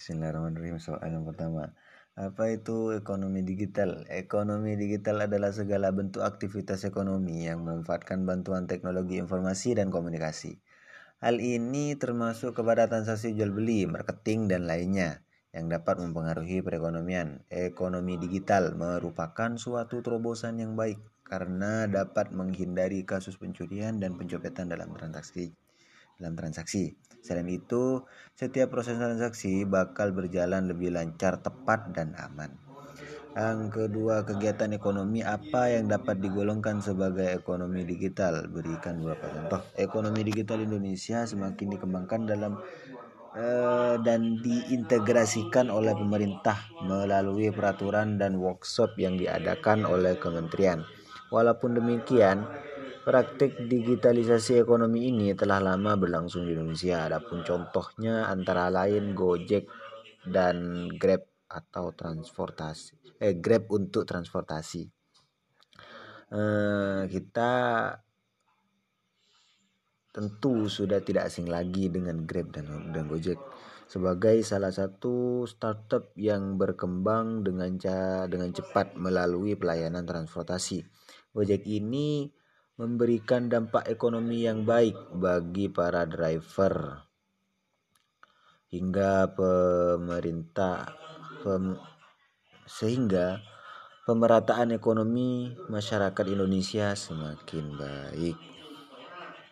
Bismillahirrahmanirrahim. Soal yang pertama. Apa itu ekonomi digital? Ekonomi digital adalah segala bentuk aktivitas ekonomi yang memanfaatkan bantuan teknologi informasi dan komunikasi. Hal ini termasuk kepada transaksi jual beli, marketing, dan lainnya yang dapat mempengaruhi perekonomian. Ekonomi digital merupakan suatu terobosan yang baik karena dapat menghindari kasus pencurian dan pencopetan dalam transaksi dalam transaksi. Selain itu, setiap proses transaksi bakal berjalan lebih lancar, tepat, dan aman. Yang kedua, kegiatan ekonomi apa yang dapat digolongkan sebagai ekonomi digital? Berikan beberapa contoh. Ekonomi digital Indonesia semakin dikembangkan dalam uh, dan diintegrasikan oleh pemerintah melalui peraturan dan workshop yang diadakan oleh kementerian. Walaupun demikian, Praktik digitalisasi ekonomi ini telah lama berlangsung di Indonesia. Adapun contohnya antara lain Gojek dan Grab atau transportasi. Eh, Grab untuk transportasi. Eh, kita tentu sudah tidak asing lagi dengan Grab dan, dan Gojek sebagai salah satu startup yang berkembang dengan dengan cepat melalui pelayanan transportasi. Gojek ini memberikan dampak ekonomi yang baik bagi para driver hingga pemerintah pem, sehingga pemerataan ekonomi masyarakat Indonesia semakin baik.